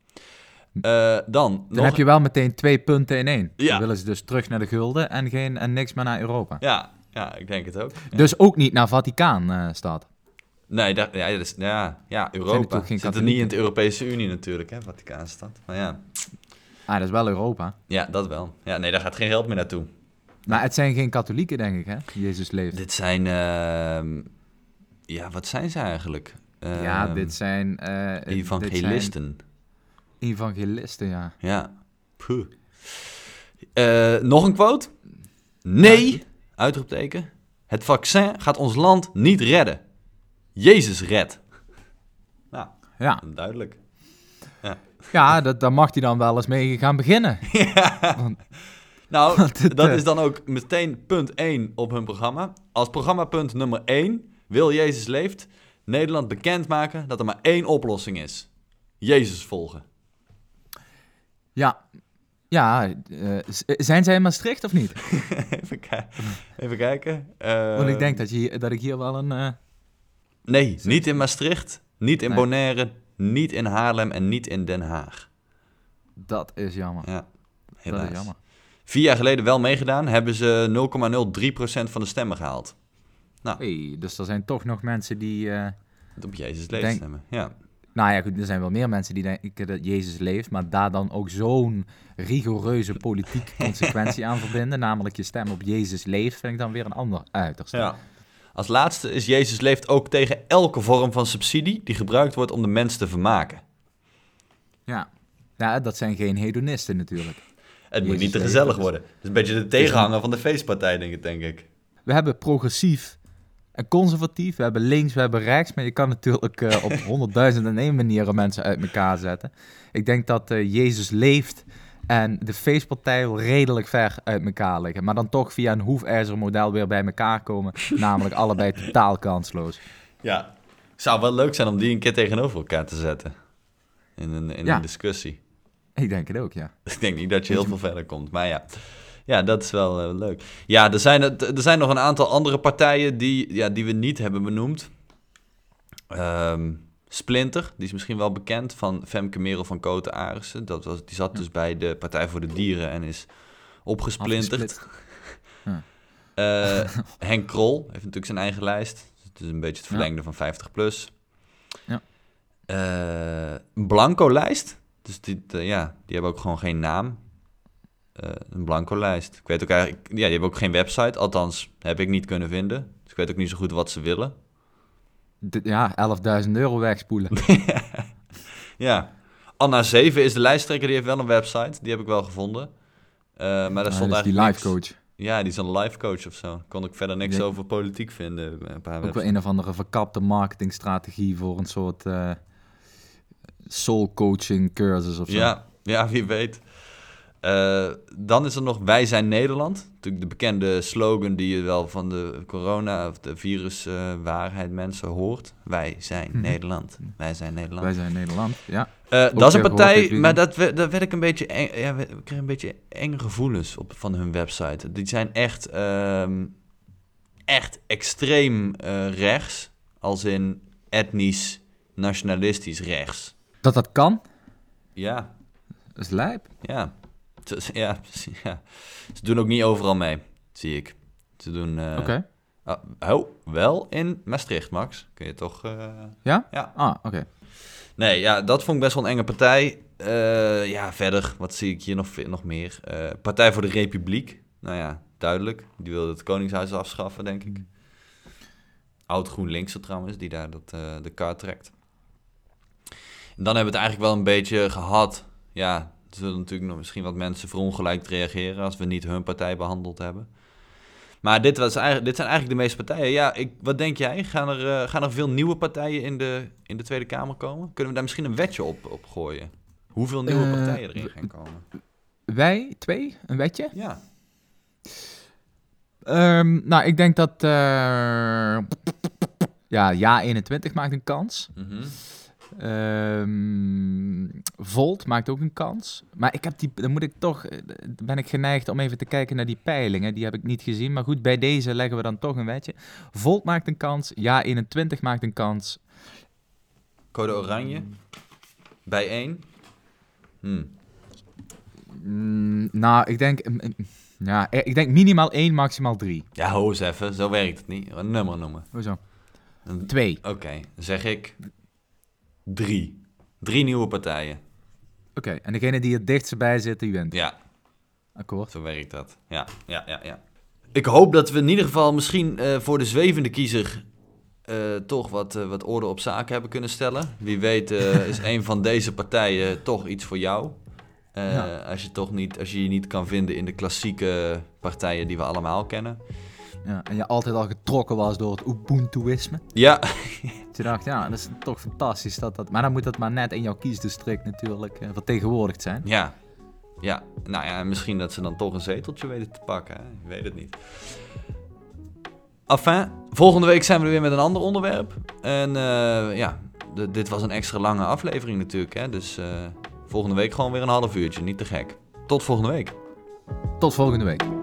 Eh, dan, Dan nog- heb je wel meteen twee punten in één. Ja. Dan willen ze dus terug naar de gulden en, geen, en niks meer naar Europa. Ja, ja, ik denk het ook. Ja. Dus ook niet naar Vaticaan-stad. Nee, dat, ja, ja, ja, Europa. Zit er niet in de Europese Unie natuurlijk, hè, Vaticaanstad. Maar ja, ah, dat is wel Europa. ja, dat wel. Ja, nee, daar gaat geen geld meer naartoe. Maar het zijn geen katholieken, denk ik, hè? Jezus leeft. Dit zijn, ehm, ja, wat zijn ze eigenlijk? ja, Ehm, dit zijn... dit zijn Evangelisten. evangelisten, ja. Ja. Puh. Eh, nog een quote? Nee, uitroepteken. Het vaccin gaat ons land niet redden. Jezus redt. Nou, Ja, duidelijk. ja dat, daar mag hij dan wel eens mee gaan beginnen. Want- Nou, Want dat eh, is dan ook meteen punt 1 op hun programma. Als programmapunt nummer 1 wil Jezus leeft Nederland bekendmaken dat er maar één oplossing is. Jezus volgen. Ja, ja eh, zijn zij in Maastricht of niet? even, ki- even kijken. Eh, Want ik denk dat, je, dat ik hier wel een... eh, Nee, niet in Maastricht, niet in Nee. Bonaire, niet in Haarlem en niet in Den Haag. dat is jammer. Ja, helaas. Dat is jammer. Vier jaar geleden wel meegedaan, hebben ze 0,03% van de stemmen gehaald. Nou, Hey, dus er zijn toch nog mensen die... eh, op Jezus leeft Denk- stemmen. Ja. nou ja, goed, er zijn wel meer mensen die denken dat Jezus leeft, maar daar dan ook zo'n rigoureuze politieke consequentie aan verbinden, namelijk je stem op Jezus leeft, vind ik dan weer een ander uiterste. ja. Als laatste is Jezus leeft ook tegen elke vorm van subsidie die gebruikt wordt om de mens te vermaken. Ja. Ja, dat zijn geen hedonisten natuurlijk. Het moet niet te gezellig dat is- worden. Het is een beetje de tegenhanger van de feestpartij, denk ik. Denk ik. We hebben progressief en conservatief, we hebben links, we hebben rechts, maar je kan natuurlijk eh, op honderdduizend en één manieren mensen uit elkaar zetten. Ik denk dat eh, Jezus leeft en de feestpartij wel redelijk ver uit elkaar liggen, maar dan toch via een hoefijzermodel weer bij elkaar komen, namelijk allebei totaal kansloos. Ja. Zou wel leuk zijn om die een keer tegenover elkaar te zetten. In een, in Ja. een discussie. Ik denk het ook, ja. Ik denk niet dat je heel veel verder komt, maar ja. Ja, dat is wel eh, leuk. Ja, er zijn, er zijn nog een aantal andere partijen die, ja, die we niet hebben benoemd. Ehm, Splinter, die is misschien wel bekend van Femke Merel van Koten Arissen. Dat was, die zat dus bij de Partij voor de Dieren en is opgesplinterd. Eh, Henk Krol heeft natuurlijk zijn eigen lijst. Het is een beetje het Ja. verlengde van 50 plus. Ja. Eh, een blanco-lijst. Dus die, ja, die hebben ook gewoon geen naam. Eh, een blanco-lijst. Ik weet ook eigenlijk... Ja, die hebben ook geen website. Althans, heb ik niet kunnen vinden. Dus ik weet ook niet zo goed wat ze willen. Ja, 11.000 euro wegspoelen. Ja. Anna 7 is de lijsttrekker. Die heeft wel een website. Die heb ik wel gevonden. Eh, maar daar Ah, stond dat is die eigenlijk life niks- coach. Ja, die is een life coach of zo. Kon ik verder niks Ja. over politiek vinden. bij Een paar Ook wel een of andere verkapte marketingstrategie voor een soort eh, soul coaching cursus of zo. Ja, ja, wie weet. Eh, dan is er nog Wij zijn Nederland. Natuurlijk de bekende slogan die je wel van de corona of de viruswaarheid mensen hoort. Wij zijn Mhm. Nederland. Wij zijn Nederland. Wij zijn Nederland, ja. Eh, dat is een partij, maar dat, we- dat werd ik een beetje eng, ja, we- kreeg een beetje enge gevoelens op, van hun website. Die zijn echt, ehm, echt extreem eh, rechts, als in etnisch, nationalistisch rechts. Dat dat kan, Ja, is lijp. ja. Het- Ja, ja. Ze doen ook niet overal mee, zie ik. Ze doen... eh, Oké. oh, oh, wel in Maastricht, Max. Kun je toch... eh, Ja? Ja. Ah, oké. Nee, ja, dat vond ik best wel een enge partij. Eh, ja, verder, wat zie ik hier nog, nog meer? Partij voor de Republiek. Nou ja, duidelijk. Die wilde het Koningshuis afschaffen, denk ik. Oud GroenLinkse trouwens, die daar dat, de kaart trekt. En dan hebben we het eigenlijk wel een beetje gehad. Ja, zullen natuurlijk nog misschien wat mensen verongelijkt reageren... als we niet hun partij behandeld hebben. Maar dit, was eigenlijk, dit zijn eigenlijk de meeste partijen. Ja, ik, wat denk jij? Gaan er, eh, gaan er veel nieuwe partijen in de, in de Tweede Kamer komen? Kunnen we daar misschien een wetje op, op gooien? Hoeveel nieuwe Eh, partijen erin gaan komen? Wij, twee, een wetje? Ja. Ehm, nou, ik denk dat... eh, ja, ja 21 maakt een kans. Mhm. Ehm, Volt maakt ook een kans. Maar ik heb die, dan moet ik toch, eh, ben ik geneigd om even te kijken naar die peilingen. Die heb ik niet gezien. Maar goed, bij deze leggen we dan toch een wetje. Volt maakt een kans. Ja, 21 maakt een kans. Code Oranje. Bij één. Hm. Mm, nou, ik denk, mm, mm, ja, eh, ik denk minimaal 1, maximaal 3. Ja, ho eens even. Zo werkt het niet. Een nummer noemen. Hoezo? Een- 2. Oké, zeg ik drie. Drie nieuwe partijen. Oké, en degene die het dichtst bij zit, die wint. Ja, Akkoord. zo werkt dat. Ja, ja, ja, ja. Ik hoop dat we in ieder geval misschien eh, voor de zwevende kiezer eh, toch wat, eh, wat orde op zaken hebben kunnen stellen. Wie weet is een van deze partijen toch iets voor jou. Ja. als, je toch niet, als je je niet kan vinden in de klassieke partijen die we allemaal kennen. Ja, en je altijd al getrokken was door het Ubuntuïsme. Ja, Je dacht, ja, dat is toch fantastisch. Dat dat, maar dan moet dat maar net in jouw kiesdistrict natuurlijk eh, vertegenwoordigd zijn. ja. Ja, nou ja, misschien dat ze dan toch een zeteltje weten te pakken. Hè? Ik weet het niet. Enfin, volgende week zijn we er weer met een ander onderwerp. En eh, ja, dit was een extra lange aflevering natuurlijk. Hè? Dus eh, volgende week gewoon weer een half uurtje, niet te gek. Tot volgende week. Tot volgende week.